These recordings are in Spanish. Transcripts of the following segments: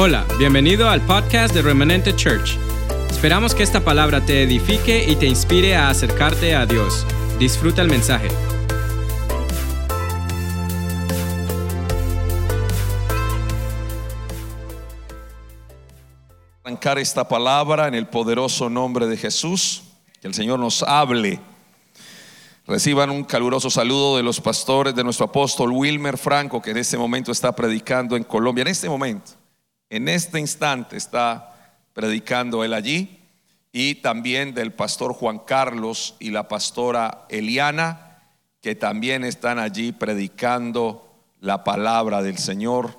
Hola, bienvenido al podcast de Remanente Church. Esperamos que esta palabra te edifique y te inspire a acercarte a Dios. Disfruta el mensaje. arrancar esta palabra en el poderoso nombre de Jesús. Que el Señor nos hable. Reciban un caluroso saludo de los pastores de nuestro apóstol Wilmer Franco, que en este momento está predicando en Colombia. En este momento, en este instante está predicando él allí. Y también del pastor Juan Carlos y la pastora Eliana, que también están allí predicando la palabra del Señor.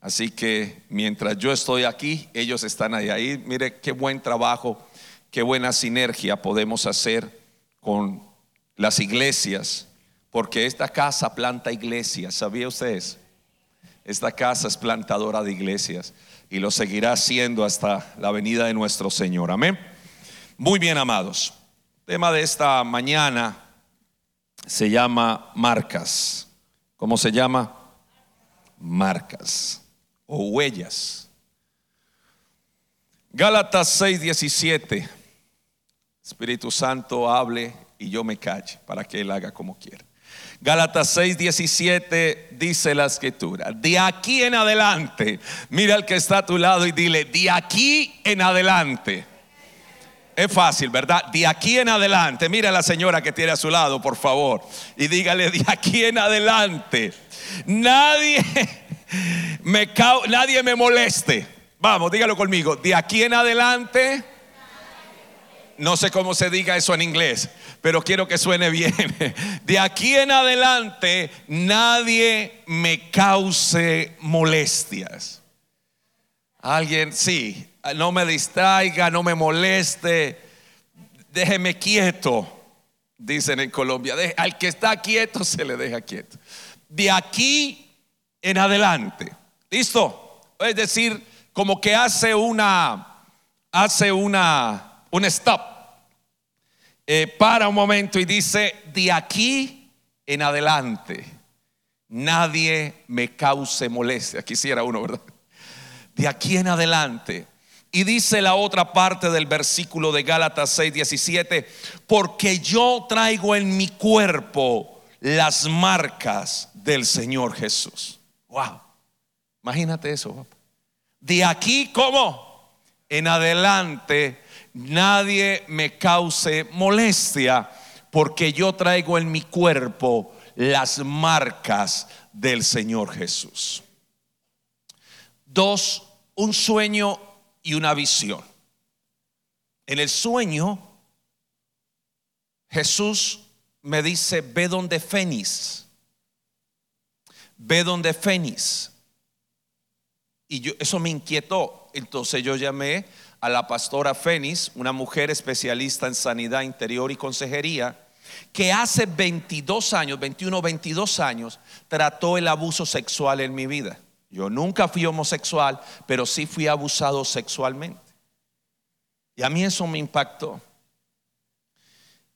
Así que mientras yo estoy aquí, ellos están ahí. Mire qué buen trabajo, qué buena sinergia podemos hacer con las iglesias, porque esta casa planta iglesias, ¿sabía ustedes? Esta casa es plantadora de iglesias y lo seguirá haciendo hasta la venida de nuestro Señor. Amén. Muy bien, amados. El tema de esta mañana se llama marcas. ¿Cómo se llama? Marcas o huellas. Gálatas 6:17. Espíritu Santo hable y yo me calle para que Él haga como quiera. Gálatas 6:17 dice la escritura, de aquí en adelante, mira al que está a tu lado y dile, de aquí en adelante. Es fácil, ¿verdad? De aquí en adelante, mira a la señora que tiene a su lado, por favor, y dígale, de aquí en adelante, nadie me, nadie me moleste. Vamos, dígalo conmigo, de aquí en adelante, no sé cómo se diga eso en inglés, pero quiero que suene bien. De aquí en adelante nadie me cause molestias. Alguien, sí, no me distraiga, no me moleste, déjeme quieto, dicen en Colombia. Al que está quieto se le deja quieto. De aquí en adelante. ¿Listo? Es decir, como que hace una, hace una, un stop eh, para un momento y dice, de aquí en adelante, nadie me cause molestia. Quisiera uno, ¿verdad? De aquí en adelante. Y dice la otra parte del versículo de Gálatas 6, 17, porque yo traigo en mi cuerpo las marcas del Señor Jesús. Wow, imagínate eso. De aquí, ¿cómo? En adelante nadie me cause molestia, porque yo traigo en mi cuerpo las marcas del Señor Jesús. Dos, un sueño y una visión. En el sueño, Jesús me dice, ve donde Fénix, ve donde Fénix. Y yo, eso me inquietó. Entonces yo llamé a la pastora Fénix, una mujer especialista en sanidad interior y consejería, que hace 22 años, 21, 22 años, trató el abuso sexual en mi vida. Yo nunca fui homosexual, pero sí fui abusado sexualmente. Y a mí eso me impactó.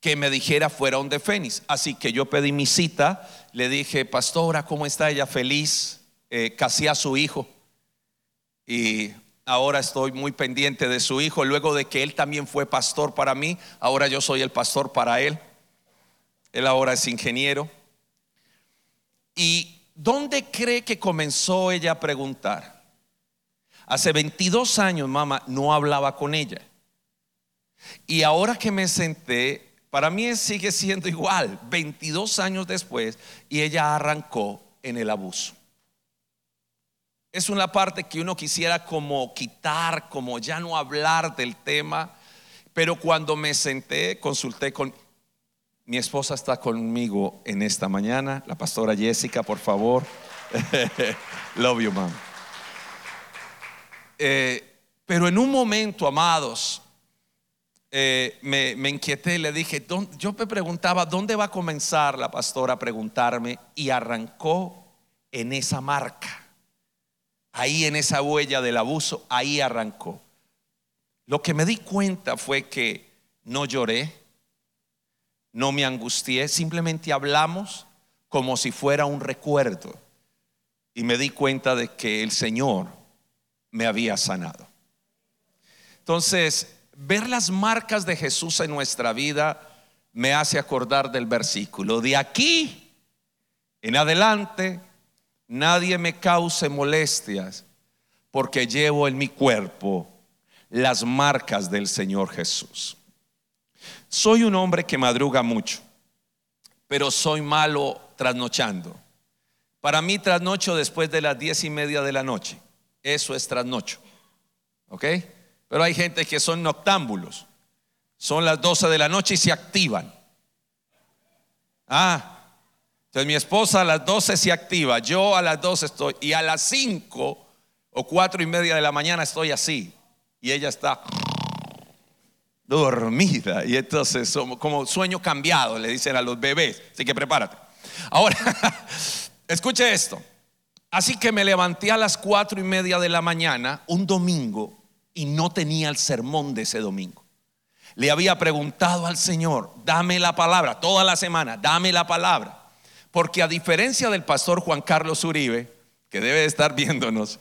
Que me dijera fuera de Fénix. Así que yo pedí mi cita, le dije, pastora, ¿cómo está ella? Feliz, eh, casi a su hijo. Y ahora estoy muy pendiente de su hijo, luego de que él también fue pastor para mí, ahora yo soy el pastor para él. Él ahora es ingeniero. ¿Y dónde cree que comenzó ella a preguntar? Hace 22 años, mamá, no hablaba con ella. Y ahora que me senté, para mí sigue siendo igual, 22 años después, y ella arrancó en el abuso es una parte que uno quisiera como quitar, como ya no hablar del tema. Pero cuando me senté, consulté con mi esposa está conmigo en esta mañana, la pastora Jessica, por favor. Love you, mom. Eh, pero en un momento, amados, eh, me, me, inquieté, le dije, yo me preguntaba, ¿dónde va a comenzar la pastora a preguntarme? Y arrancó en esa marca ahí en esa huella del abuso, ahí arrancó. Lo que me di cuenta fue que no lloré, no me angustié, simplemente hablamos como si fuera un recuerdo. Y me di cuenta de que el Señor me había sanado. Entonces, ver las marcas de Jesús en nuestra vida me hace acordar del versículo. De aquí en adelante, nadie me cause molestias, porque llevo en mi cuerpo las marcas del Señor Jesús. Soy un hombre que madruga mucho, pero soy malo trasnochando. Para mí trasnocho después de las diez y media de la noche. Eso es trasnocho. ¿Ok? Pero hay gente que son noctámbulos. Son las 12 de la noche y se activan. Ah, entonces mi esposa a las 12 se activa, yo a las 12 estoy, y a las 5 o 4 y media de la mañana estoy así. Y ella está dormida. Y entonces somos como sueño cambiado, le dicen a los bebés. Así que prepárate. Ahora, escuche esto. Así que me levanté a las cuatro y media de la mañana un domingo y no tenía el sermón de ese domingo. Le había preguntado al Señor, dame la palabra, toda la semana, dame la palabra. Porque a diferencia del pastor Juan Carlos Uribe, que debe estar viéndonos,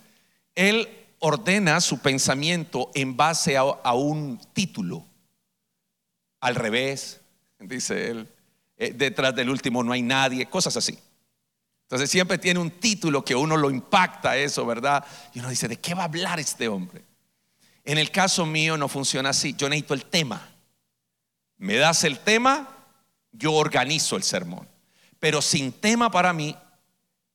él ordena su pensamiento en base a, un título. Al revés, dice él, eh, detrás del último no hay nadie, cosas así. Entonces siempre tiene un título que uno lo impacta eso, ¿verdad? Y uno dice, ¿de qué va a hablar este hombre? En el caso mío no funciona así. Yo necesito el tema. Me das el tema, yo organizo el sermón. Pero sin tema para mí,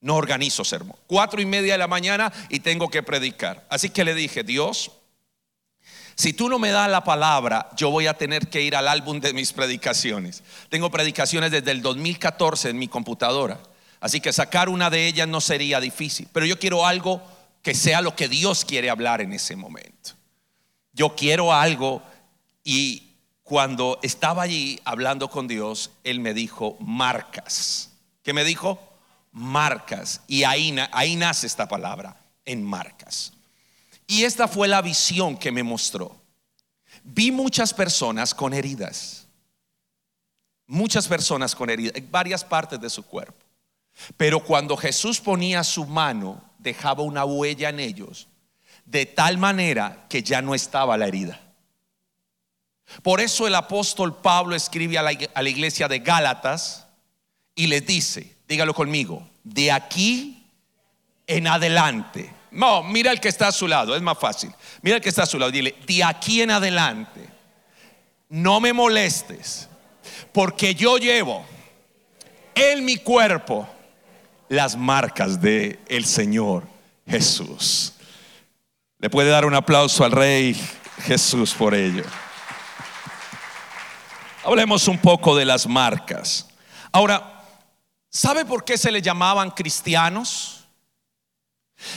no organizo sermón. Cuatro y media de la mañana y tengo que predicar. Así que le dije, Dios, si tú no me das la palabra, yo voy a tener que ir al álbum de mis predicaciones. Tengo predicaciones desde el 2014 en mi computadora. Así que sacar una de ellas no sería difícil. Pero yo quiero algo que sea lo que Dios quiere hablar en ese momento. Yo quiero algo y cuando estaba allí hablando con Dios, Él me dijo marcas. ¿Qué me dijo? Marcas. Y ahí, ahí nace esta palabra, en marcas. Y esta fue la visión que me mostró. Vi muchas personas con heridas. Muchas personas con heridas en varias partes de su cuerpo. Pero cuando Jesús ponía su mano, dejaba una huella en ellos de tal manera que ya no estaba la herida. Por eso el apóstol Pablo escribe a la, iglesia de Gálatas y les dice, dígalo conmigo, de aquí en adelante. No, mira el que está a su lado, es más fácil. Mira el que está a su lado, dile, de aquí en adelante, no me molestes, porque yo llevo en mi cuerpo las marcas de el Señor Jesús. Le puede dar un aplauso al Rey Jesús por ello. Hablemos un poco de las marcas. Ahora, ¿sabe por qué se le llamaban cristianos?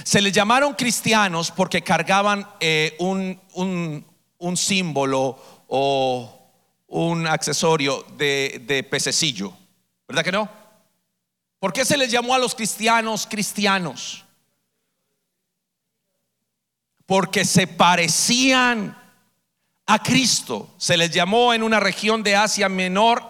Se les llamaron cristianos porque cargaban eh, un, un, símbolo o un accesorio de, de pececillo. ¿Verdad que no? ¿Por qué se les llamó a los cristianos cristianos? porque se parecían a Cristo. Se les llamó en una región de Asia Menor,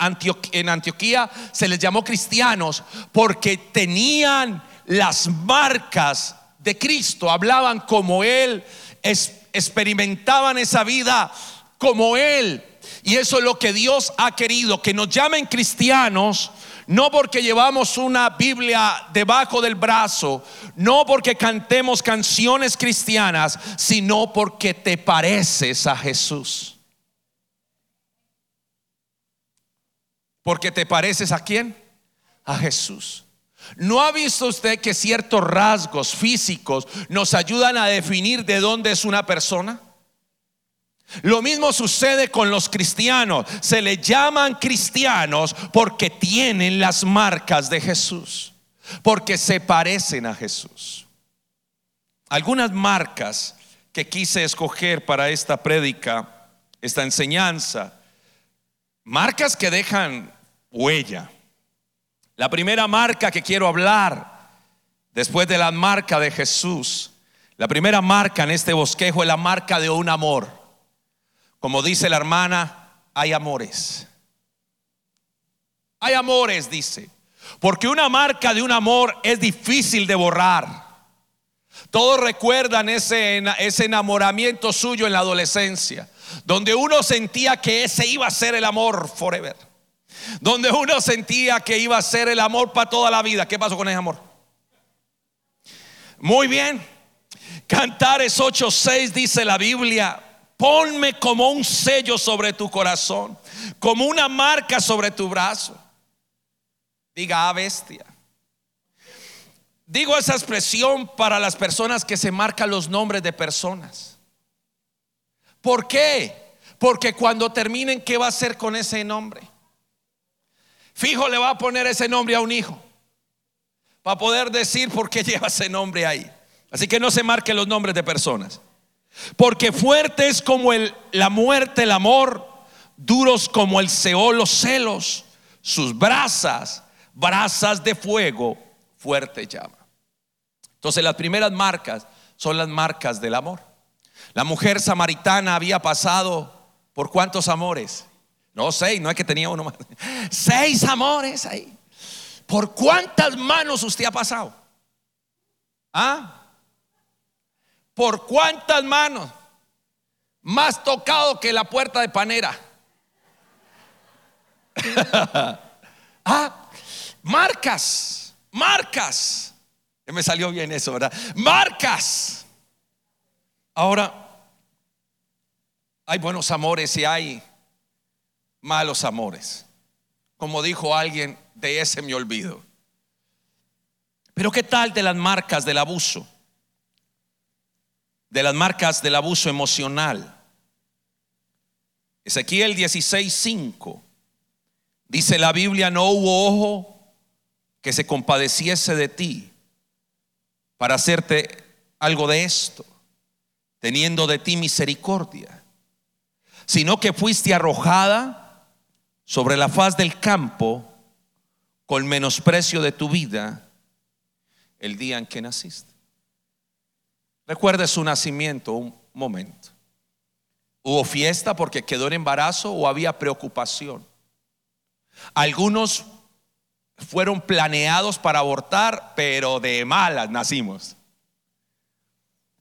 en Antioquía, se les llamó cristianos porque tenían las marcas de Cristo, hablaban como Él, experimentaban esa vida como Él. Y eso es lo que Dios ha querido, que nos llamen cristianos no porque llevamos una Biblia debajo del brazo, no porque cantemos canciones cristianas, sino porque te pareces a Jesús. Porque te pareces a quién? A Jesús. ¿No ha visto usted que ciertos rasgos físicos nos ayudan a definir de dónde es una persona? Lo mismo sucede con los cristianos. Se le llaman cristianos porque tienen las marcas de Jesús, porque se parecen a Jesús. Algunas marcas que quise escoger para esta prédica, esta enseñanza, marcas que dejan huella. La primera marca que quiero hablar, después de la marca de Jesús, la primera marca en este bosquejo es la marca de un amor. Como dice la hermana, hay amores. Hay amores, dice. Porque una marca de un amor es difícil de borrar. Todos recuerdan ese, ese enamoramiento suyo en la adolescencia, donde uno sentía que ese iba a ser el amor forever. Donde uno sentía que iba a ser el amor para toda la vida. ¿Qué pasó con ese amor? Muy bien. Cantares 8:6 dice la Biblia, ponme como un sello sobre tu corazón, como una marca sobre tu brazo. Diga, ah, bestia. Digo esa expresión para las personas que se marcan los nombres de personas. ¿Por qué? Porque cuando terminen, ¿qué va a hacer con ese nombre? Fijo le va a poner ese nombre a un hijo. Para poder decir por qué lleva ese nombre ahí. Así que no se marque los nombres de personas. Porque fuerte es como la muerte, el amor, duros como el Seol, los celos, sus brasas, brasas de fuego, fuerte llama. Entonces las primeras marcas son las marcas del amor. La mujer samaritana había pasado por cuántos amores? No, seis, no es que tenía uno más. Seis amores ahí. ¿Por cuántas manos usted ha pasado? ¿Ah? ¿Por cuántas manos? Más tocado que la puerta de panera. ah, marcas, marcas. Me salió bien eso, ¿verdad? Marcas. Ahora, hay buenos amores y hay malos amores. Como dijo alguien, de ese me olvido. Pero ¿qué tal de las marcas del abuso? De las marcas del abuso emocional. Ezequiel 16:5 dice la Biblia, no hubo ojo que se compadeciese de ti para hacerte algo de esto, teniendo de ti misericordia, sino que fuiste arrojada sobre la faz del campo con menosprecio de tu vida el día en que naciste. Recuerda su nacimiento un momento. Hubo fiesta porque quedó en embarazo o había preocupación. Algunos fueron planeados para abortar, pero de malas nacimos.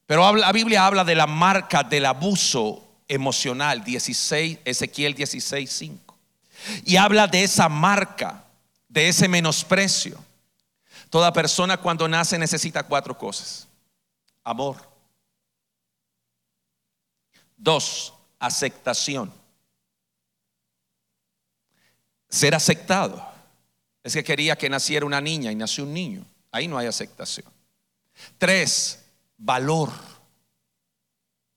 Pero la Biblia habla de la marca del abuso emocional, 16, Ezequiel 16, 5. Y habla de esa marca, de ese menosprecio. Toda persona cuando nace necesita cuatro cosas. Amor. Dos, aceptación. Ser aceptado. Es que quería que naciera una niña y nació un niño. Ahí no hay aceptación. Tres, valor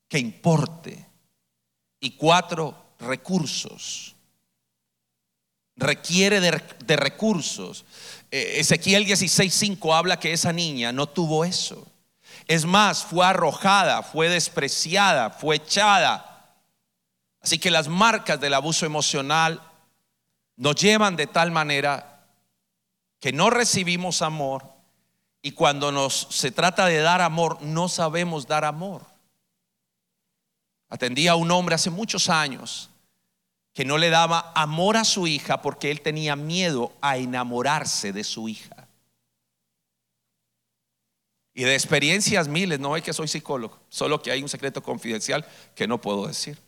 que importe. Y cuatro, recursos. Requiere de, recursos. Eh, Ezequiel 16:5 habla que esa niña no tuvo eso. Es más, fue arrojada, fue despreciada, fue echada. Así que las marcas del abuso emocional nos llevan de tal manera que no recibimos amor y cuando nos se trata de dar amor no sabemos dar amor. Atendía a un hombre hace muchos años que no le daba amor a su hija porque él tenía miedo a enamorarse de su hija. Y de experiencias miles, no es que soy psicólogo, solo que hay un secreto confidencial que no puedo decir.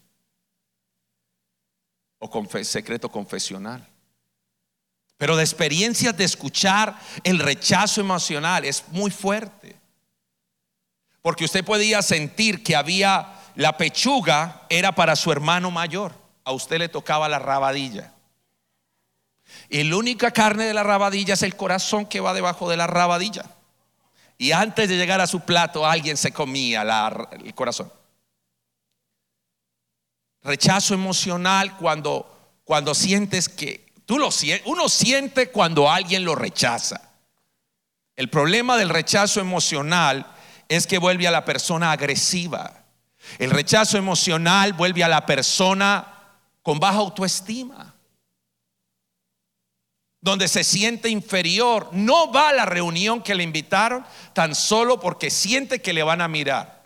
O secreto confesional. Pero de experiencias de escuchar el rechazo emocional es muy fuerte. Porque usted podía sentir que había la pechuga era para su hermano mayor. A usted le tocaba la rabadilla. Y la única carne de la rabadilla es el corazón que va debajo de la rabadilla. Y antes de llegar a su plato, alguien se comía el corazón. Rechazo emocional cuando, cuando sientes que Tú lo uno siente cuando alguien lo rechaza. El problema del rechazo emocional es que vuelve a la persona agresiva. El rechazo emocional vuelve a la persona con baja autoestima. Donde se siente inferior. No va a la reunión que le invitaron tan solo porque siente que le van a mirar.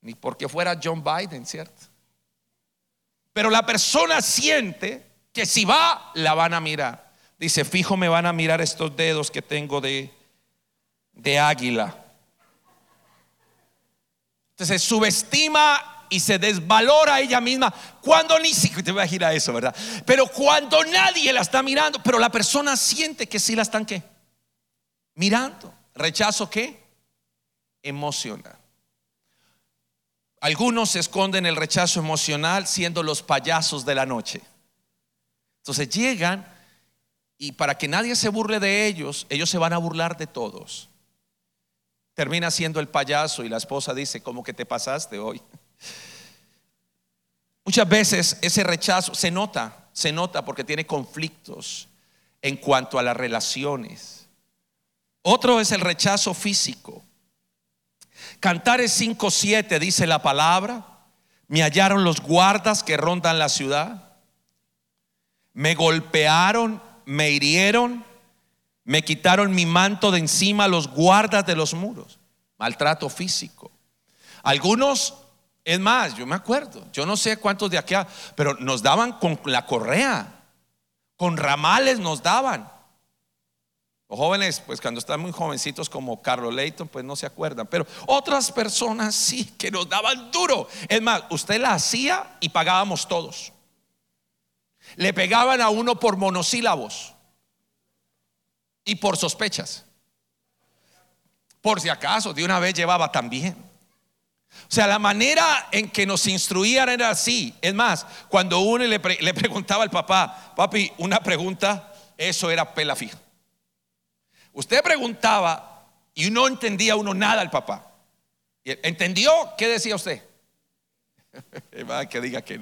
Ni porque fuera John Biden, ¿cierto? Pero la persona siente que si va, la van a mirar. Dice, fijo me van a mirar estos dedos que tengo de, de águila. Entonces subestima y se desvalora ella misma cuando ni siquiera te voy a ir a eso, ¿verdad? Pero cuando nadie la está mirando, pero la persona siente que sí la están qué? Mirando. ¿Rechazo qué? Emocional. Algunos esconden el rechazo emocional siendo los payasos de la noche. Entonces llegan y para que nadie se burle de ellos, ellos se van a burlar de todos. Termina siendo el payaso y la esposa dice, ¿cómo que te pasaste hoy? Muchas veces ese rechazo se nota, se nota porque tiene conflictos en cuanto a las relaciones. Otro es el rechazo físico. Cantares 5:7 dice la palabra, me hallaron los guardas que rondan la ciudad, me golpearon, me hirieron, me quitaron mi manto de encima los guardas de los muros, maltrato físico. Algunos, es más, yo me acuerdo, yo no sé cuántos de aquí, pero nos daban con la correa, con ramales nos daban. Los jóvenes, pues cuando están muy jovencitos como Carlos Leighton, pues no se acuerdan. Pero otras personas sí que nos daban duro. Es más, usted la hacía y pagábamos todos. Le pegaban a uno por monosílabos y por sospechas. Por si acaso, de una vez llevaba también. O sea, la manera en que nos instruían era así. Es más, cuando uno le, preguntaba al papá, papi, una pregunta, eso era pela fija. Usted preguntaba y no entendía uno nada al papá. ¿Entendió? ¿Qué decía usted? que diga que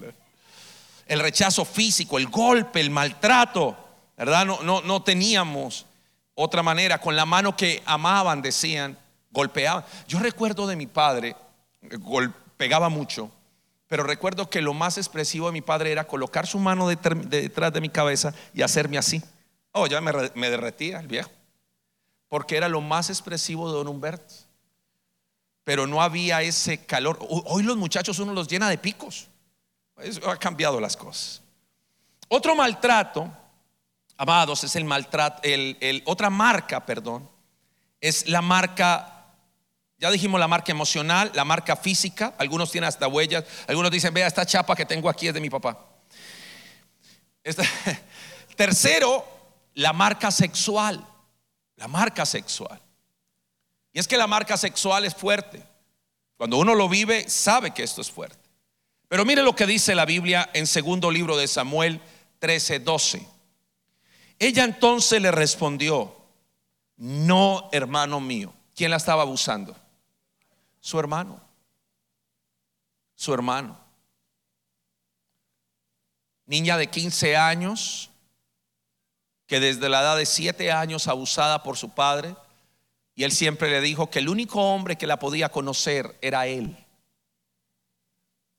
El rechazo físico, el golpe, el maltrato, ¿verdad? No, no, no teníamos otra manera. Con la mano que amaban, decían, golpeaban. Yo recuerdo de mi padre, pegaba mucho, pero recuerdo que lo más expresivo de mi padre era colocar su mano detrás de mi cabeza y hacerme así. Oh, ya me, derretía el viejo porque era lo más expresivo de don Humberto. Pero no había ese calor. Hoy los muchachos uno los llena de picos. Eso ha cambiado las cosas. Otro maltrato, amados, es el maltrato, el, otra marca, perdón, es la marca, ya dijimos la marca emocional, la marca física, algunos tienen hasta huellas, algunos dicen, vea, esta chapa que tengo aquí es de mi papá. tercero, la marca sexual. La marca sexual. Y es que la marca sexual es fuerte. Cuando uno lo vive, sabe que esto es fuerte. Pero mire lo que dice la Biblia en segundo libro de Samuel 13, 12. Ella entonces le respondió, no, hermano mío. ¿Quién la estaba abusando? Su hermano. Su hermano. Niña de 15 años, que desde la edad de siete años abusada por su padre, y él siempre le dijo que el único hombre que la podía conocer era él.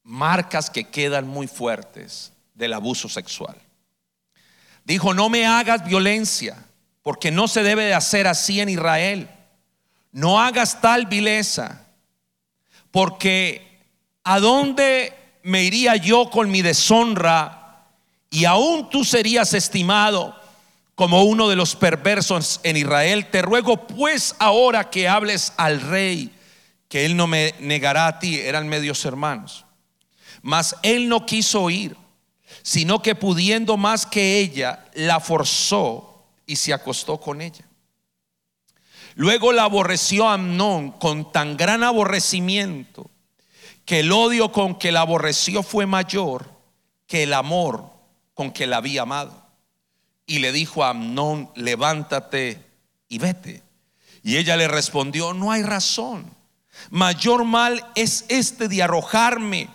Marcas que quedan muy fuertes del abuso sexual. Dijo, no me hagas violencia, porque no se debe de hacer así en Israel. No hagas tal vileza, porque ¿a dónde me iría yo con mi deshonra? Y aún tú serías estimado como uno de los perversos en Israel. Te ruego pues ahora que hables al rey, que él no me negará a ti. Eran medios hermanos. Mas él no quiso oír, sino que pudiendo más que ella, la forzó y se acostó con ella. Luego la aborreció Amnón con tan gran aborrecimiento que el odio con que la aborreció fue mayor que el amor con que la había amado y le dijo a Amnón, levántate y vete. Y ella le respondió, no hay razón. Mayor mal es este de arrojarme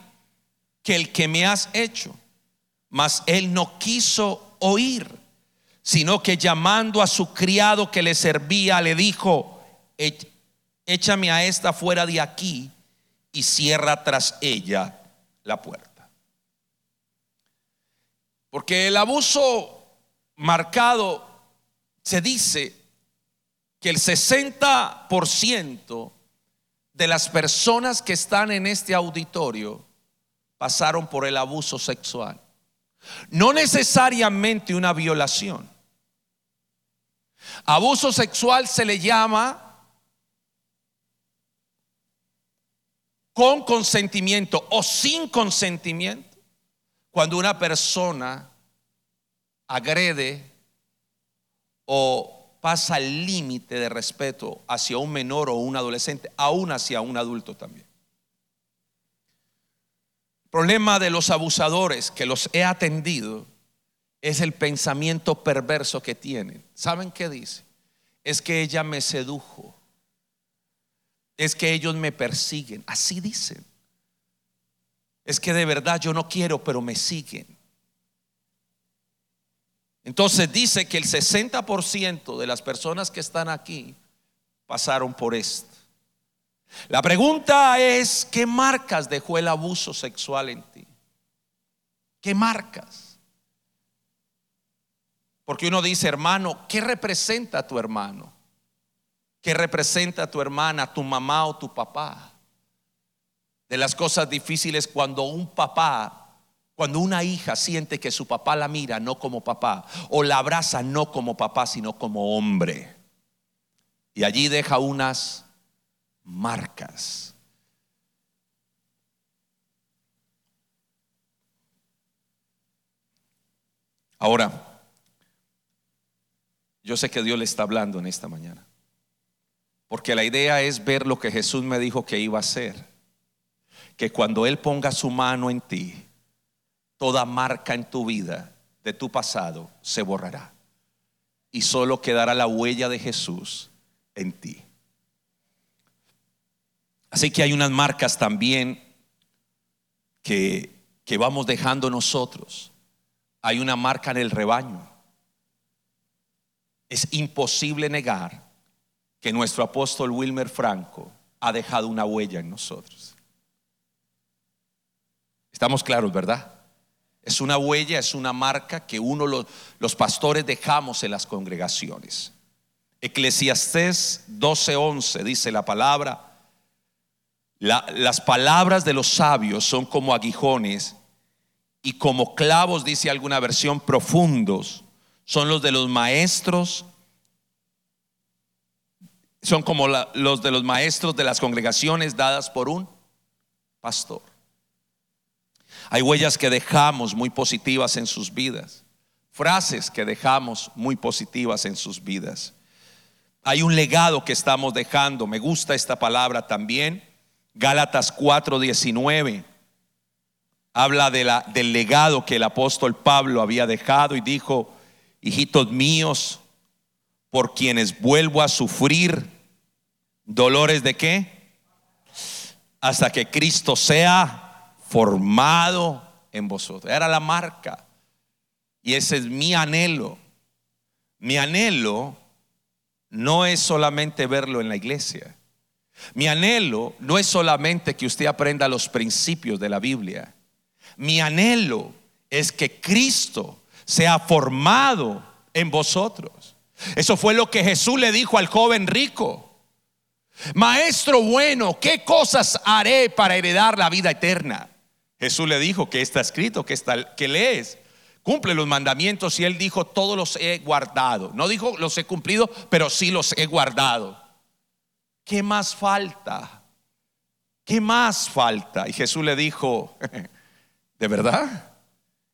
que el que me has hecho. Mas él no quiso oír, sino que llamando a su criado que le servía, le dijo, échame a esta fuera de aquí y cierra tras ella la puerta. Porque el abuso marcado, se dice que el 60% de las personas que están en este auditorio pasaron por el abuso sexual. No necesariamente una violación. Abuso sexual se le llama con consentimiento o sin consentimiento cuando una persona agrede o pasa el límite de respeto hacia un menor o un adolescente, aún hacia un adulto también. El problema de los abusadores que los he atendido es el pensamiento perverso que tienen. ¿Saben qué dice? Es que ella me sedujo. Es que ellos me persiguen. Así dicen. Es que de verdad yo no quiero, pero me siguen. Entonces dice que el 60% de las personas que están aquí pasaron por esto. La pregunta es, ¿qué marcas dejó el abuso sexual en ti? ¿Qué marcas? Porque uno dice, hermano, ¿qué representa a tu hermano? ¿Qué representa a tu hermana, tu mamá o tu papá? De las cosas difíciles cuando un papá cuando una hija siente que su papá la mira no como papá o la abraza no como papá, sino como hombre. Y allí deja unas marcas. Ahora, yo sé que Dios le está hablando en esta mañana. Porque la idea es ver lo que Jesús me dijo que iba a hacer. Que cuando Él ponga su mano en ti, toda marca en tu vida de tu pasado se borrará. Y solo quedará la huella de Jesús en ti. Así que hay unas marcas también que, que vamos dejando nosotros. Hay una marca en el rebaño. Es imposible negar que nuestro apóstol Wilmer Franco ha dejado una huella en nosotros. Estamos claros, ¿verdad? Es una huella, es una marca que uno los, pastores dejamos en las congregaciones. Eclesiastés 12:11 dice la palabra, las palabras de los sabios son como aguijones y como clavos, dice alguna versión, profundos, son los de los maestros, son como los de los maestros de las congregaciones dadas por un pastor. Hay huellas que dejamos muy positivas en sus vidas. Frases que dejamos muy positivas en sus vidas. Hay un legado que estamos dejando. Me gusta esta palabra también. Gálatas 4:19 habla de la, del legado que el apóstol Pablo había dejado y dijo, hijitos míos, por quienes vuelvo a sufrir dolores de qué? Hasta que Cristo sea formado en vosotros. Era la marca. Y ese es mi anhelo. Mi anhelo no es solamente verlo en la iglesia. Mi anhelo no es solamente que usted aprenda los principios de la Biblia. Mi anhelo es que Cristo sea formado en vosotros. Eso fue lo que Jesús le dijo al joven rico. Maestro bueno, ¿qué cosas haré para heredar la vida eterna? Jesús le dijo que está escrito, que, está, que lees. Cumple los mandamientos y él dijo, todos los he guardado. No dijo los he cumplido, pero sí los he guardado. ¿Qué más falta? ¿Qué más falta? Y Jesús le dijo, ¿de verdad?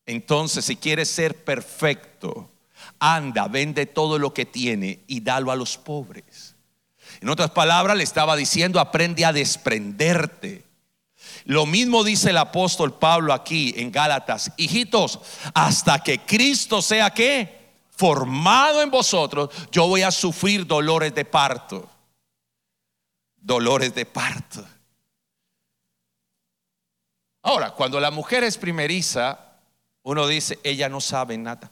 Entonces, si quieres ser perfecto, anda, vende todo lo que tiene y dalo a los pobres. En otras palabras, le estaba diciendo, aprende a desprenderte lo mismo dice el apóstol Pablo aquí en Gálatas. Hijitos, hasta que Cristo sea que formado en vosotros, yo voy a sufrir dolores de parto. Dolores de parto. Ahora, cuando la mujer es primeriza, uno dice, ella no sabe nada.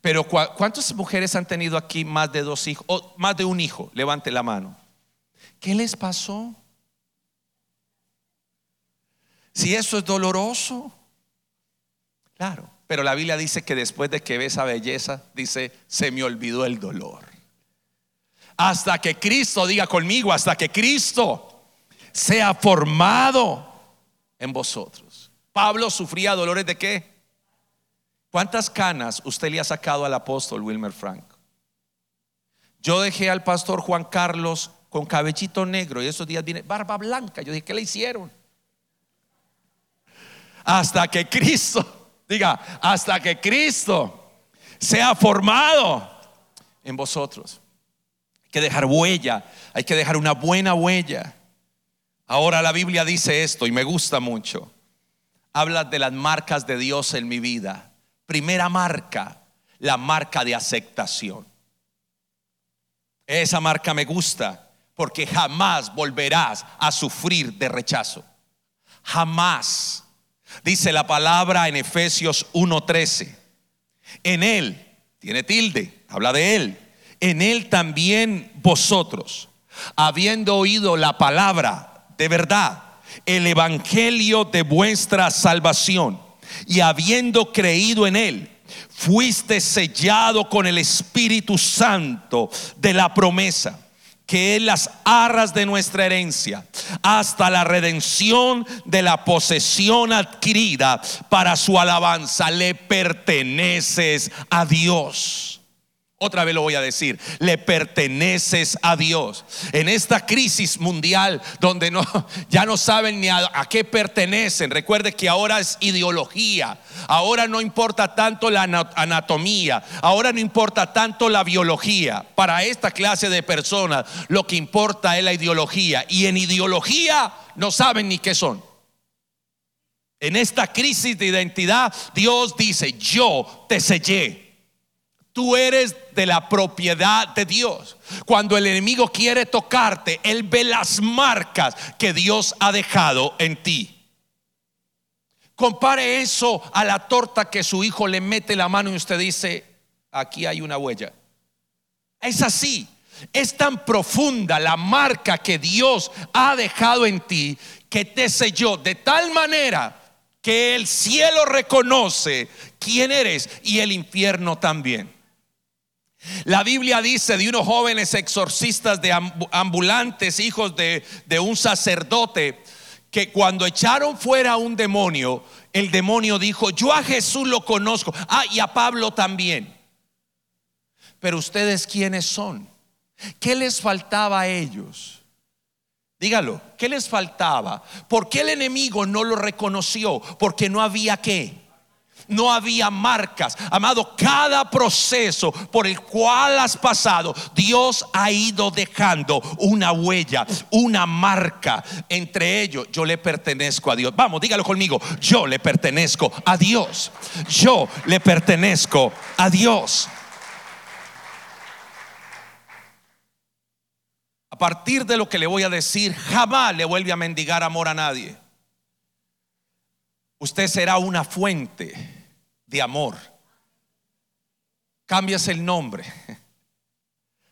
Pero ¿cuántas mujeres han tenido aquí más de dos hijos? O más de un hijo, levante la mano. ¿Qué les pasó? Si eso es doloroso, claro. Pero la Biblia dice que después de que ve esa belleza, dice, se me olvidó el dolor. Hasta que Cristo, diga conmigo, hasta que Cristo sea formado en vosotros. Pablo sufría dolores de qué? ¿Cuántas canas usted le ha sacado al apóstol Wilmer Frank? Yo dejé al pastor Juan Carlos con cabellito negro y esos días viene barba blanca. Yo dije, ¿qué le hicieron? Hasta que Cristo, diga, hasta que Cristo sea formado en vosotros. Hay que dejar huella, hay que dejar una buena huella. Ahora la Biblia dice esto y me gusta mucho. Habla de las marcas de Dios en mi vida. Primera marca, la marca de aceptación. Esa marca me gusta porque jamás volverás a sufrir de rechazo. Jamás. Dice la palabra en Efesios 1:13. En él, tiene tilde, habla de él. En él también vosotros, habiendo oído la palabra de verdad, el evangelio de vuestra salvación, y habiendo creído en él, fuiste sellado con el Espíritu Santo de la promesa, que es las arras de nuestra herencia, hasta la redención de la posesión adquirida para su alabanza. Le perteneces a Dios. Otra vez lo voy a decir, le perteneces a Dios. En esta crisis mundial donde no, ya no saben ni a, a, qué pertenecen, recuerde que ahora es ideología, ahora no importa tanto la anatomía, ahora no importa tanto la biología. Para esta clase de personas lo que importa es la ideología y en ideología no saben ni qué son. En esta crisis de identidad Dios dice, yo te sellé. Tú eres de la propiedad de Dios. Cuando el enemigo quiere tocarte, él ve las marcas que Dios ha dejado en ti. Compare eso a la torta que su hijo le mete la mano y usted dice, aquí hay una huella. Es así. Es tan profunda la marca que Dios ha dejado en ti que te selló de tal manera que el cielo reconoce quién eres y el infierno también. La Biblia dice de unos jóvenes exorcistas de ambulantes, hijos de, un sacerdote, que cuando echaron fuera un demonio, el demonio dijo, yo a Jesús lo conozco, ah, y a Pablo también. Pero ustedes quiénes son? ¿Qué les faltaba a ellos? Dígalo, ¿qué les faltaba? ¿Por qué el enemigo no lo reconoció? Porque no había qué no había marcas. Amado, cada proceso por el cual has pasado, Dios ha ido dejando una huella, una marca. Entre ellos, yo le pertenezco a Dios. Vamos, dígalo conmigo. Yo le pertenezco a Dios. Yo le pertenezco a Dios. A partir de lo que le voy a decir, jamás le vuelve a mendigar amor a nadie. Usted será una fuente de amor. Cambias el nombre.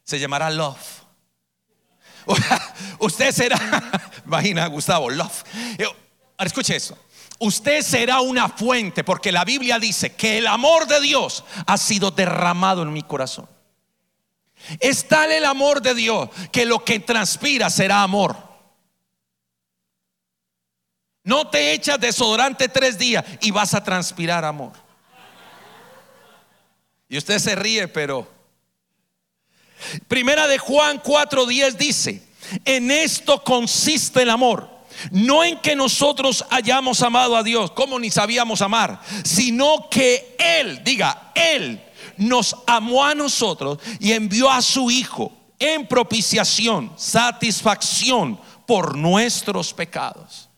Se llamará Love. Usted será, imagina Gustavo, Love. escuche eso. Usted será una fuente porque la Biblia dice que el amor de Dios ha sido derramado en mi corazón. Es tal el amor de Dios que lo que transpira será amor. No te echas desodorante tres días y vas a transpirar amor. Y usted se ríe, pero... Primera de Juan 4:10 dice, en esto consiste el amor. No en que nosotros hayamos amado a Dios, como ni sabíamos amar, sino que Él, diga, Él nos amó a nosotros y envió a su Hijo en propiciación, satisfacción por nuestros pecados.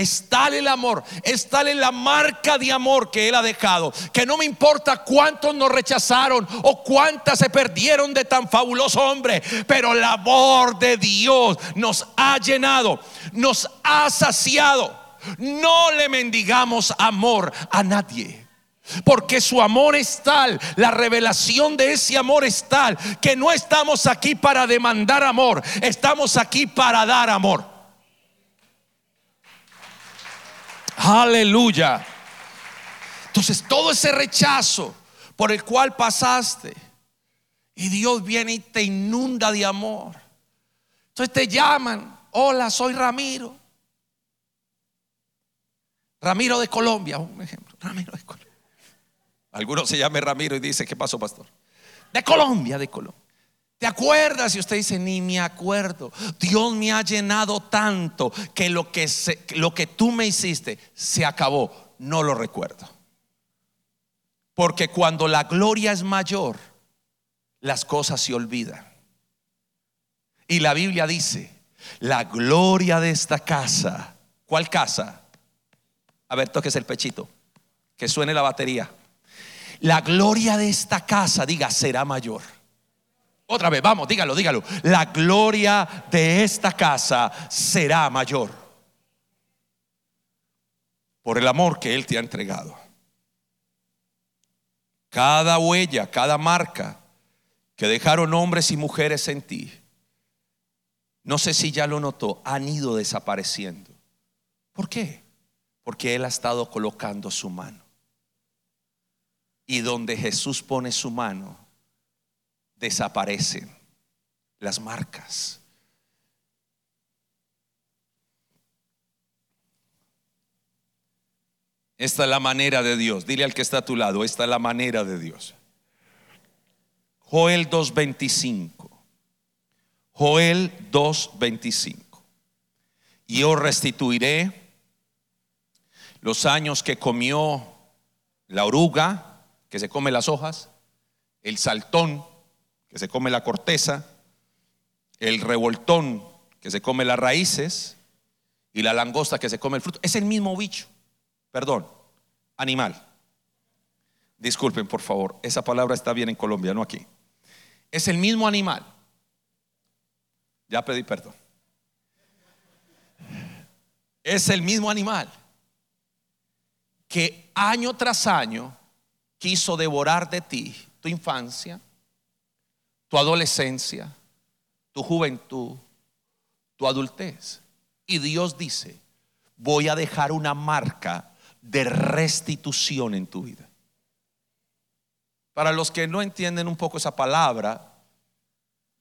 Es tal el amor, es tal la marca de amor que Él ha dejado, que no me importa cuántos nos rechazaron o cuántas se perdieron de tan fabuloso hombre, pero el amor de Dios nos ha llenado, nos ha saciado. No le mendigamos amor a nadie. Porque su amor es tal, la revelación de ese amor es tal, que no estamos aquí para demandar amor, estamos aquí para dar amor. Aleluya. Entonces todo ese rechazo por el cual pasaste y Dios viene y te inunda de amor. Entonces te llaman, hola, soy Ramiro. Ramiro de Colombia, un ejemplo. Ramiro de Colombia. Algunos se llame Ramiro y dice, ¿qué pasó, pastor? De Colombia, de Colombia. ¿Te acuerdas? Y usted dice, ni me acuerdo. Dios me ha llenado tanto que lo que, lo que tú me hiciste se acabó. No lo recuerdo. Porque cuando la gloria es mayor, las cosas se olvidan. Y la Biblia dice, la gloria de esta casa. ¿Cuál casa? A ver, toques el pechito. Que suene la batería. La gloria de esta casa, diga, será mayor. Otra vez, vamos, dígalo, dígalo. La gloria de esta casa será mayor por el amor que Él te ha entregado. Cada huella, cada marca que dejaron hombres y mujeres en ti, no sé si ya lo notó, han ido desapareciendo. ¿Por qué? Porque Él ha estado colocando su mano. Y donde Jesús pone su mano, desaparecen las marcas. Esta es la manera de Dios. Dile al que está a tu lado, esta es la manera de Dios. Joel 2.25. Joel 2.25. Y yo restituiré los años que comió la oruga, que se come las hojas, el saltón, que se come la corteza, el revoltón, que se come las raíces, y la langosta, que se come el fruto. Es el mismo bicho, perdón, animal. Disculpen, por favor, esa palabra está bien en Colombia, no aquí. Es el mismo animal. Ya pedí perdón. Es el mismo animal que año tras año quiso devorar de ti tu infancia, tu adolescencia, tu juventud, tu adultez. Y Dios dice, voy a dejar una marca de restitución en tu vida. Para los que no entienden un poco esa palabra,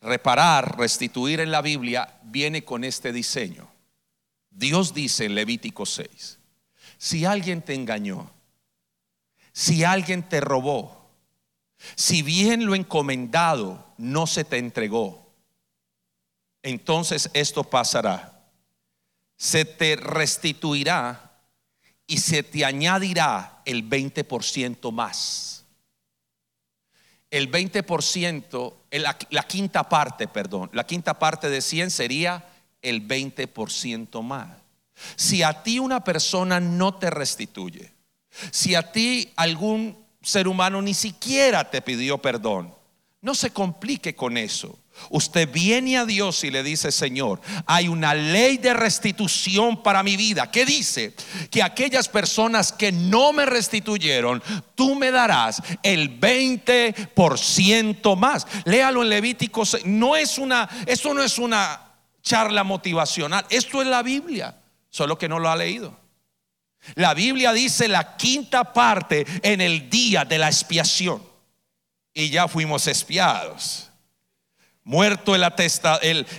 reparar, restituir en la Biblia viene con este diseño. Dios dice en Levítico 6, si alguien te engañó, si alguien te robó, si bien lo encomendado no se te entregó, entonces esto pasará. Se te restituirá y se te añadirá el 20% más. El 20%, la, la quinta parte, perdón, la quinta parte de 100 sería el 20% más. Si a ti una persona no te restituye, si a ti algún ser humano ni siquiera te pidió perdón. No se complique con eso. Usted viene a Dios y le dice, Señor, hay una ley de restitución para mi vida. ¿Qué dice? Que aquellas personas que no me restituyeron, tú me darás el 20% más. Léalo en Levítico. No es una, esto no es una charla motivacional. Esto es la Biblia, solo que no lo ha leído. La Biblia dice la quinta parte en el día de la expiación. Y ya fuimos espiados. Muerto el,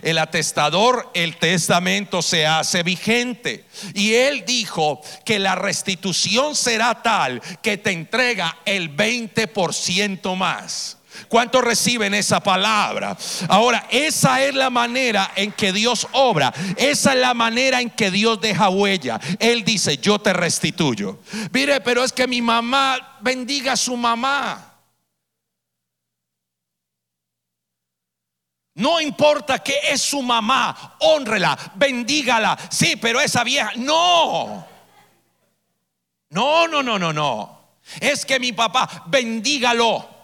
el, atestador, el testamento se hace vigente. Y él dijo que la restitución será tal que te entrega el 20% más. ¿Cuántos reciben esa palabra? Ahora, esa es la manera en que Dios obra. Esa es la manera en que Dios deja huella. Él dice, yo te restituyo. Mire, pero es que mi mamá bendiga a su mamá. No importa que es su mamá, honrela, bendígala. Sí, pero esa vieja, no. No, no, no, no, no. Es que mi papá, bendígalo.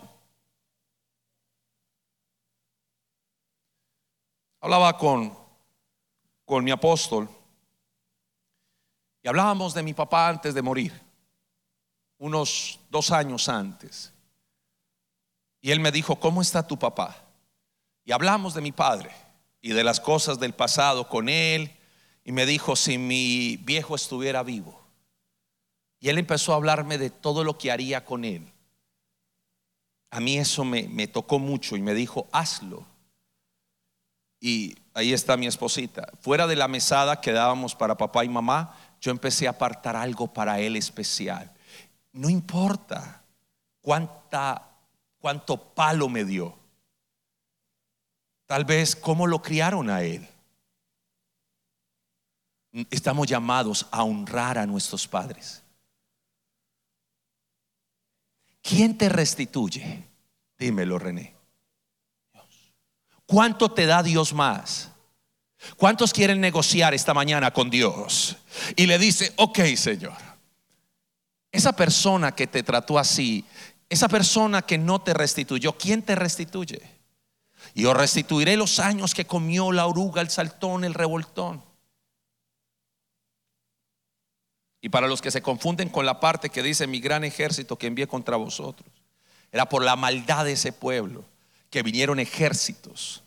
Hablaba con, con mi apóstol y hablábamos de mi papá antes de morir, unos dos años antes. Y él me dijo, ¿cómo está tu papá? Y hablamos de mi padre y de las cosas del pasado con él. Y me dijo, si mi viejo estuviera vivo. Y él empezó a hablarme de todo lo que haría con él. A mí eso me, me tocó mucho y me dijo, hazlo y ahí está mi esposita. Fuera de la mesada que dábamos para papá y mamá, yo empecé a apartar algo para él especial. No importa cuánta, cuánto palo me dio. Tal vez cómo lo criaron a él. Estamos llamados a honrar a nuestros padres. ¿Quién te restituye? Dímelo, René. ¿Cuánto te da Dios más? ¿Cuántos quieren negociar esta mañana con Dios? Y le dice, ok, Señor, esa persona que te trató así, esa persona que no te restituyó, ¿quién te restituye? Yo restituiré los años que comió la oruga, el saltón, el revoltón. Y para los que se confunden con la parte que dice mi gran ejército que envié contra vosotros, era por la maldad de ese pueblo que vinieron ejércitos.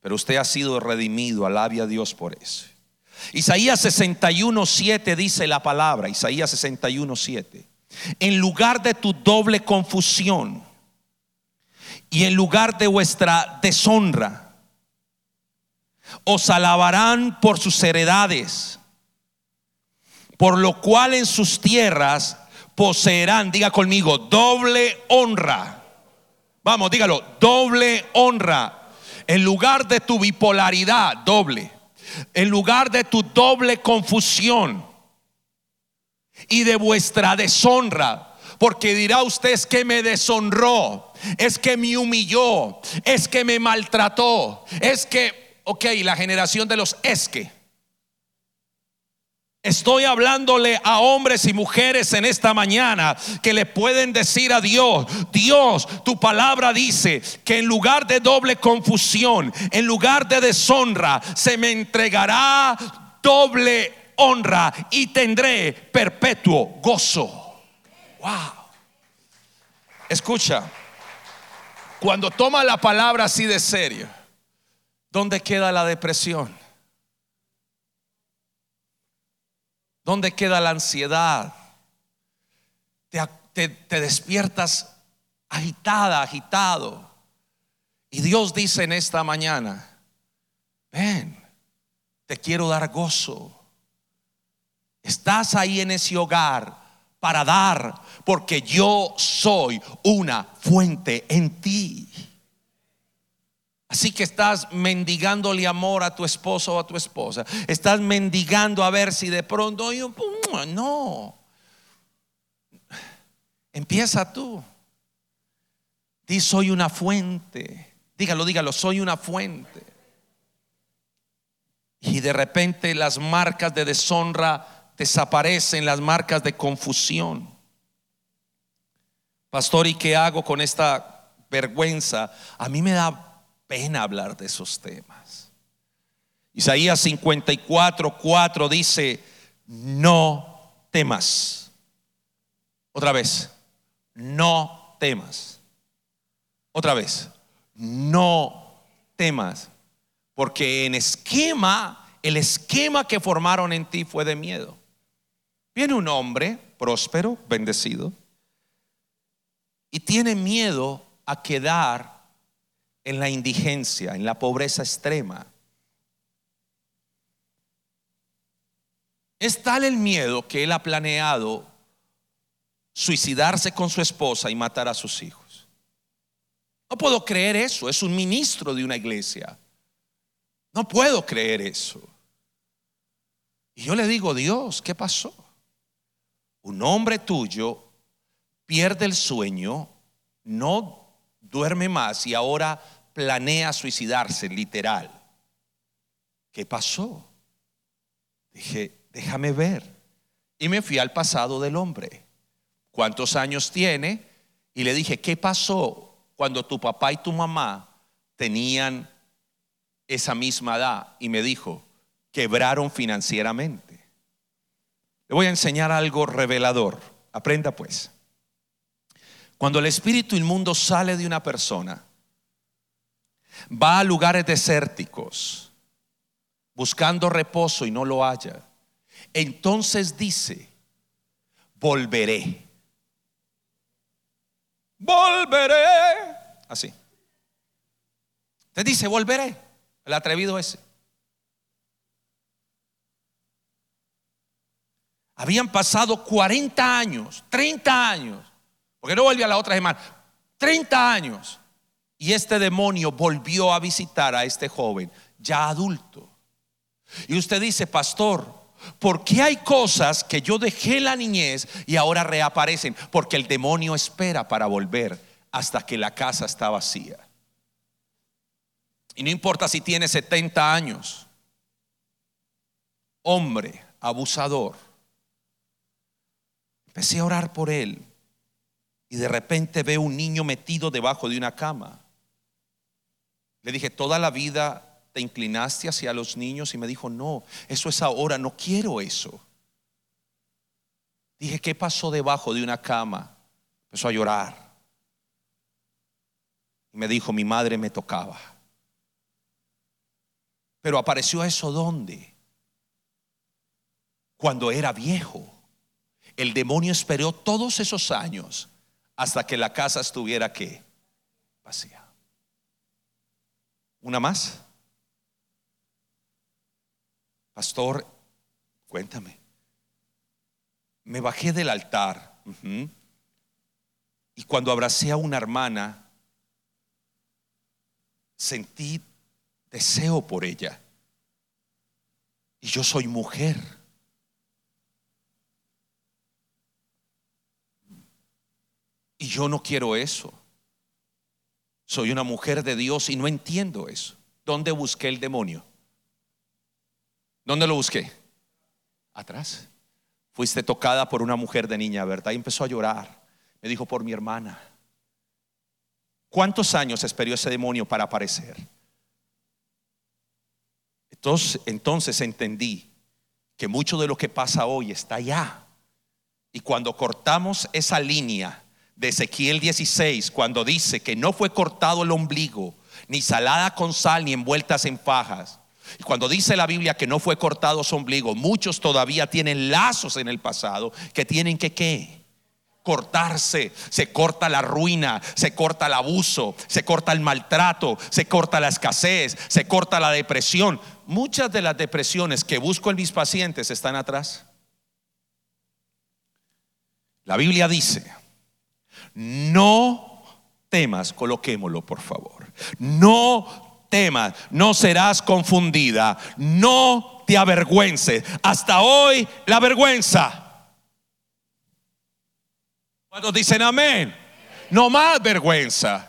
Pero usted ha sido redimido, alabe a Dios por eso. Isaías 61:7 dice la palabra, Isaías 61:7. En lugar de tu doble confusión y en lugar de vuestra deshonra, os alabarán por sus heredades, por lo cual en sus tierras poseerán, diga conmigo, doble honra. Vamos, dígalo, doble honra. En lugar de tu bipolaridad, doble en lugar de tu doble confusión y de vuestra deshonra. Porque dirá usted es que me deshonró, es que me humilló, es que me maltrató, es que, ok, la generación de los es que. Estoy hablándole a hombres y mujeres en esta mañana que le pueden decir a Dios, Dios, tu palabra dice que en lugar de doble confusión, en lugar de deshonra, se me entregará doble honra y tendré perpetuo gozo. Wow. Escucha, cuando toma la palabra así de serio, ¿dónde queda la depresión? ¿Dónde queda la ansiedad? Te, despiertas agitada, agitado. Y Dios dice en esta mañana, ven, te quiero dar gozo. Estás ahí en ese hogar para dar, porque yo soy una fuente en ti. Así que estás mendigándole amor a tu esposo o a tu esposa. Estás mendigando a ver si de pronto, no. Empieza tú. Di, soy una fuente. Dígalo, dígalo, soy una fuente. Y de repente las marcas de deshonra desaparecen, las marcas de confusión. Pastor, ¿y qué hago con esta vergüenza? A mí me da pena hablar de esos temas. Isaías 54, 4 dice, no temas. Otra vez, no temas. Otra vez, no temas. Porque en esquema, el esquema que formaron en ti fue de miedo. Viene un hombre próspero, bendecido, y tiene miedo a quedar en la indigencia, en la pobreza extrema. Es tal el miedo que él ha planeado suicidarse con su esposa y matar a sus hijos. No puedo creer eso, es un ministro de una iglesia. No puedo creer eso. Y yo le digo, Dios, ¿qué pasó? Un hombre tuyo pierde el sueño, no duerme más y ahora planea suicidarse, literal. ¿Qué pasó? Dije, déjame ver. Y me fui al pasado del hombre. ¿Cuántos años tiene? Y le dije, ¿qué pasó cuando tu papá y tu mamá tenían esa misma edad? Y me dijo, quebraron financieramente. Le voy a enseñar algo revelador. Aprenda pues. Cuando el espíritu inmundo sale de una persona, va a lugares desérticos buscando reposo y no lo haya. Entonces dice, volveré. Volveré. Así. Te dice, volveré. El atrevido ese. Habían pasado 40 años, 30 años porque no volví a la otra semana. 30 años. Y este demonio volvió a visitar a este joven, ya adulto. Y usted dice, pastor, ¿por qué hay cosas que yo dejé la niñez y ahora reaparecen? Porque el demonio espera para volver hasta que la casa está vacía. Y no importa si tiene 70 años, hombre, abusador. Empecé a orar por él y de repente veo un niño metido debajo de una cama. Le dije, toda la vida te inclinaste hacia los niños y me dijo, no, eso es ahora, no quiero eso. Dije, ¿qué pasó debajo de una cama? Empezó a llorar. Y me dijo, mi madre me tocaba. Pero apareció eso dónde? Cuando era viejo. El demonio esperó todos esos años hasta que la casa estuviera que vacía. ¿Una más? Pastor, cuéntame. Me bajé del altar y cuando abracé a una hermana, sentí deseo por ella. Y yo soy mujer. Y yo no quiero eso. Soy una mujer de Dios y no entiendo eso. ¿Dónde busqué el demonio? ¿Dónde lo busqué? Atrás. Fuiste tocada por una mujer de niña, ¿verdad? Y empezó a llorar. Me dijo, por mi hermana. ¿Cuántos años esperó ese demonio para aparecer? Entonces, entonces entendí que mucho de lo que pasa hoy está allá. Y cuando cortamos esa línea de Ezequiel 16, cuando dice que no fue cortado el ombligo, ni salada con sal, ni envueltas en fajas, y cuando dice la Biblia que no fue cortado su ombligo, muchos todavía tienen lazos en el pasado que tienen que qué? Cortarse, se corta la ruina, se corta el abuso, se corta el maltrato, se corta la escasez, se corta la depresión. Muchas de las depresiones que busco en mis pacientes están atrás. La Biblia dice, no temas, coloquémoslo por favor, no temas, no serás confundida, no te avergüences. Hasta hoy la vergüenza. Cuando dicen amén, no más vergüenza.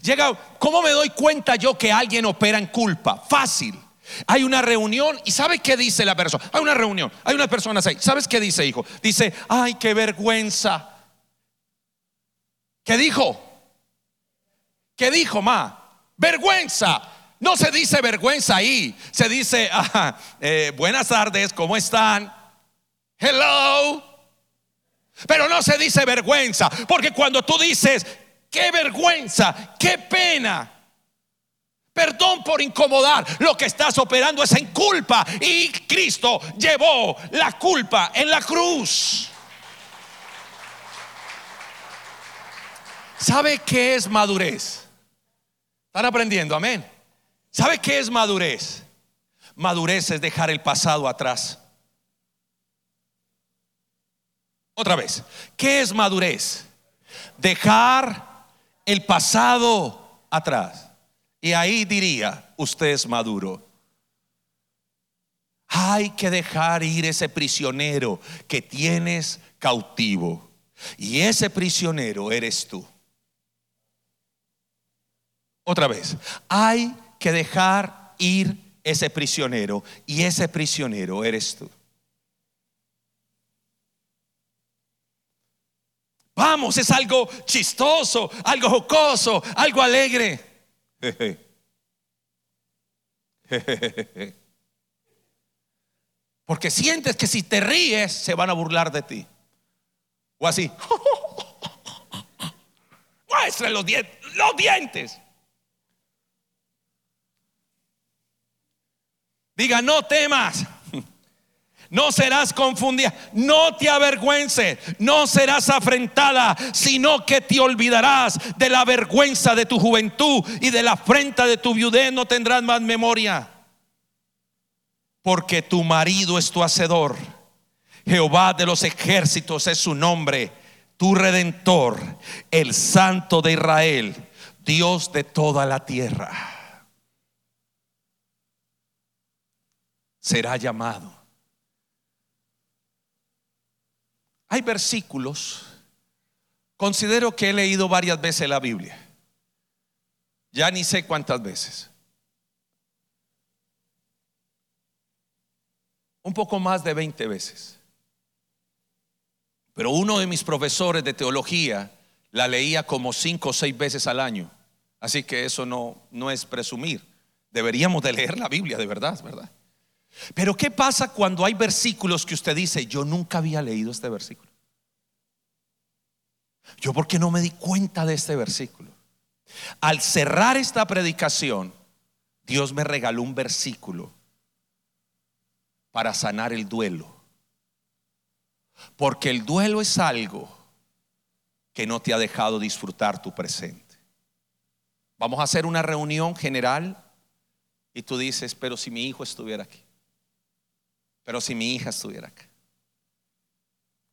Llega, ¿cómo me doy cuenta yo que alguien opera en culpa? Fácil. Hay una reunión y ¿sabe qué dice la persona? Hay una reunión, hay unas personas ahí. ¿Sabes qué dice, hijo? Dice, ay, qué vergüenza. ¿Qué dijo? ¿Qué dijo, ma? Vergüenza. No se dice vergüenza ahí. Se dice, ah, eh, buenas tardes, ¿cómo están? Hello. Pero no se dice vergüenza. Porque cuando tú dices, qué vergüenza, qué pena. Perdón por incomodar. Lo que estás operando es en culpa. Y Cristo llevó la culpa en la cruz. ¿Sabe qué es madurez? ¿Están aprendiendo? Amén. ¿Sabe qué es madurez? Madurez es dejar el pasado atrás. Otra vez, ¿qué es madurez? Dejar el pasado atrás. Y ahí diría, usted es maduro. Hay que dejar ir ese prisionero que tienes cautivo. Y ese prisionero eres tú. Otra vez, hay que dejar ir ese prisionero y ese prisionero eres tú. Vamos, es algo chistoso, algo jocoso, algo alegre. Porque sientes que si te ríes se van a burlar de ti. O así. Muestra los, dientes. Diga, no temas. No serás confundida, no te avergüences, no serás afrentada, sino que te olvidarás de la vergüenza de tu juventud y de la afrenta de tu viudez, no tendrás más memoria. Porque tu marido es tu hacedor, Jehová de los ejércitos es su nombre, tu redentor, el santo de Israel Dios de toda la tierra, será llamado. Hay versículos, considero que he leído varias veces la Biblia, ya ni sé cuántas veces. Un poco más de 20 veces. Pero uno de mis profesores de teología la leía como cinco o seis veces al año. Así que eso no, no es presumir. Deberíamos de leer la Biblia de verdad, ¿verdad? Pero ¿qué pasa cuando hay versículos que usted dice, yo nunca había leído este versículo? Yo porque no me di cuenta de este versículo. Al cerrar esta predicación, Dios me regaló un versículo para sanar el duelo. Porque el duelo es algo que no te ha dejado disfrutar tu presente. Vamos a hacer una reunión general y tú dices, pero si mi hijo estuviera aquí, pero si mi hija estuviera acá,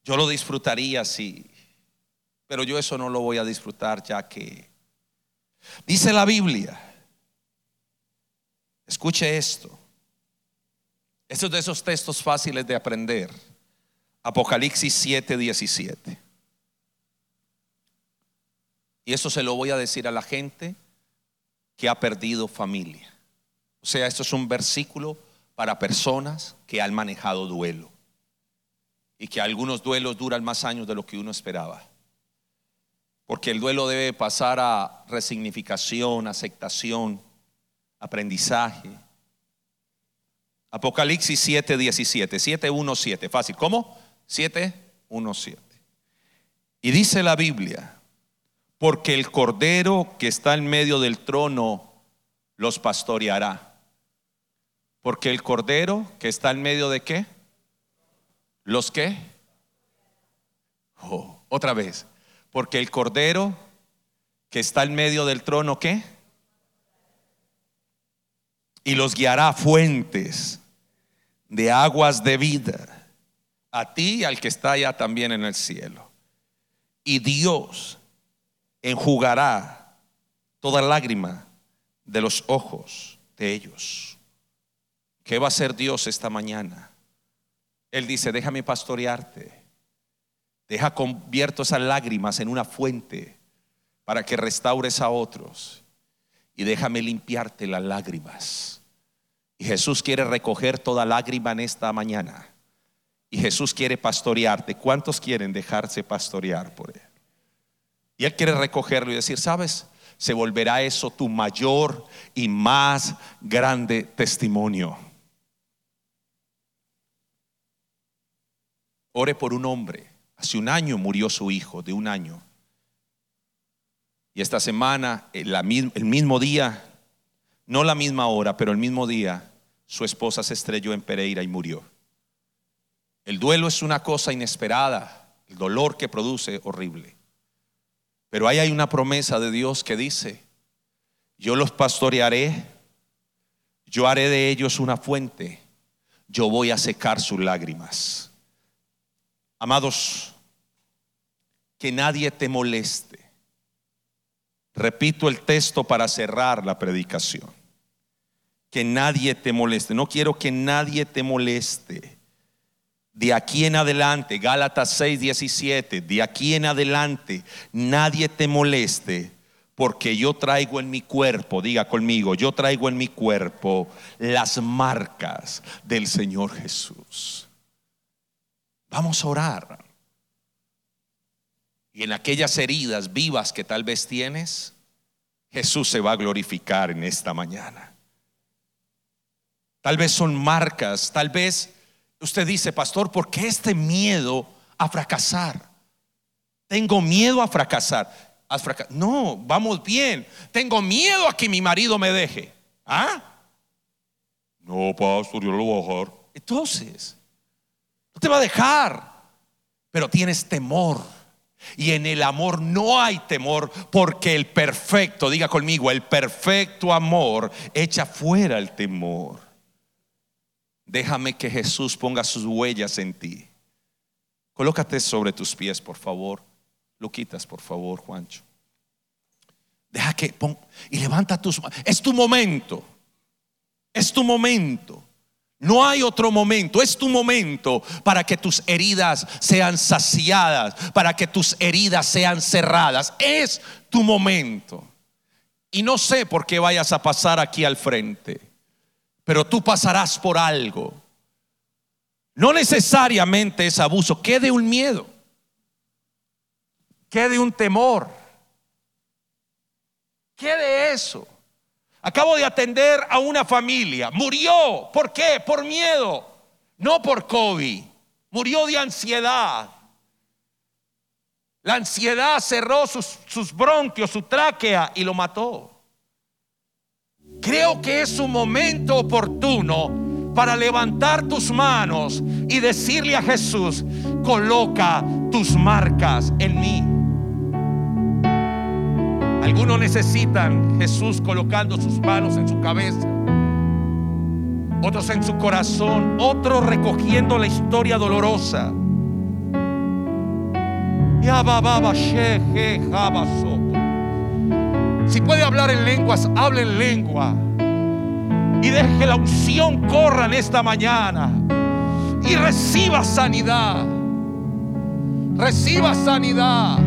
yo lo disfrutaría si, pero yo eso no lo voy a disfrutar ya que dice la Biblia, escuche esto, esto es de esos textos fáciles de aprender. Apocalipsis 7, 17. Y eso se lo voy a decir a la gente que ha perdido familia. O sea, esto es un versículo para personas que han manejado duelo. Y que algunos duelos duran más años de lo que uno esperaba. Porque el duelo debe pasar a resignificación, aceptación, aprendizaje. Apocalipsis 7, 17, 7, 1, 7. Fácil. ¿Cómo? 7, 1, 7. Y dice la Biblia, porque el cordero que está en medio del trono los pastoreará. Porque el cordero que está en medio de qué? ¿Los qué? Oh, otra vez. Porque el cordero que está en medio del trono, ¿qué? Y los guiará fuentes de aguas de vida a ti y al que está allá también en el cielo. Y Dios enjugará toda lágrima de los ojos de ellos. ¿Qué va a hacer Dios esta mañana? Él dice, déjame pastorearte. Deja convierto esas lágrimas en una fuente para que restaures a otros. Y déjame limpiarte las lágrimas. Y Jesús quiere recoger toda lágrima en esta mañana y Jesús quiere pastorearte. ¿Cuántos quieren dejarse pastorear por Él? Y Él quiere recogerlo y decir, ¿sabes? Se volverá eso tu mayor y más grande testimonio. Ore por un hombre. Hace un año murió su hijo, de un año. Y esta semana, el mismo día, no la misma hora, pero el mismo día, su esposa se estrelló en Pereira y murió. El duelo es una cosa inesperada, el dolor que produce horrible. Pero ahí hay una promesa de Dios que dice, yo los pastorearé, yo haré de ellos una fuente, yo voy a secar sus lágrimas. Amados, que nadie te moleste. Repito el texto para cerrar la predicación. Que nadie te moleste. No quiero que nadie te moleste de aquí en adelante, Gálatas 6, 17, de aquí en adelante nadie te moleste, porque yo traigo en mi cuerpo, diga conmigo, yo traigo en mi cuerpo las marcas del Señor Jesús. Vamos a orar. Y en aquellas heridas vivas que tal vez tienes, Jesús se va a glorificar en esta mañana. Tal vez son marcas, tal vez Usted dice, pastor, ¿por qué este miedo a fracasar? Tengo miedo a fracasar. no, vamos bien. Tengo miedo a que mi marido me deje. ¿Ah? No, pastor, yo lo voy a dejar. Entonces, no te va a dejar, pero tienes temor. Y en el amor no hay temor porque el perfecto, diga conmigo, el perfecto amor echa fuera el temor. Déjame que Jesús ponga sus huellas en ti. Colócate sobre tus pies, por favor. Lo quitas, por favor, Juancho. Deja que pon, y levanta tus manos. Es tu momento. Es tu momento. No hay otro momento, es tu momento para que tus heridas sean saciadas, para que tus heridas sean cerradas. Es tu momento. Y no sé por qué vayas a pasar aquí al frente, pero tú pasarás por algo. No necesariamente es abuso, quede un miedo, quede un temor, quede eso. Acabo de atender a una familia. Murió. ¿Por qué? Por miedo. No por COVID. Murió de ansiedad. La ansiedad cerró sus, bronquios, su tráquea y lo mató. Creo que es un momento oportuno para levantar tus manos y decirle a Jesús, coloca tus marcas en mí. Algunos necesitan Jesús colocando sus manos en su cabeza, otros en su corazón, otros recogiendo la historia dolorosa. Si puede hablar en lenguas, hable en lengua. Y deje la unción corra en esta mañana. Y reciba sanidad. Reciba sanidad.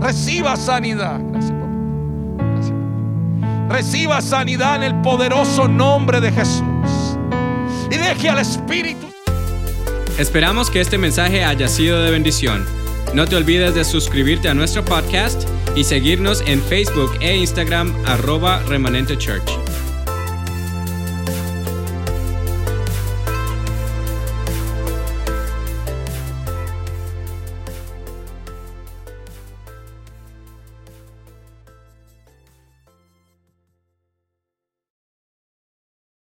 Reciba sanidad. Gracias, Reciba sanidad en el poderoso nombre de Jesús. Y deje al Espíritu. Esperamos que este mensaje haya sido de bendición. No te olvides de suscribirte a nuestro podcast y seguirnos en Facebook e Instagram arroba remanente.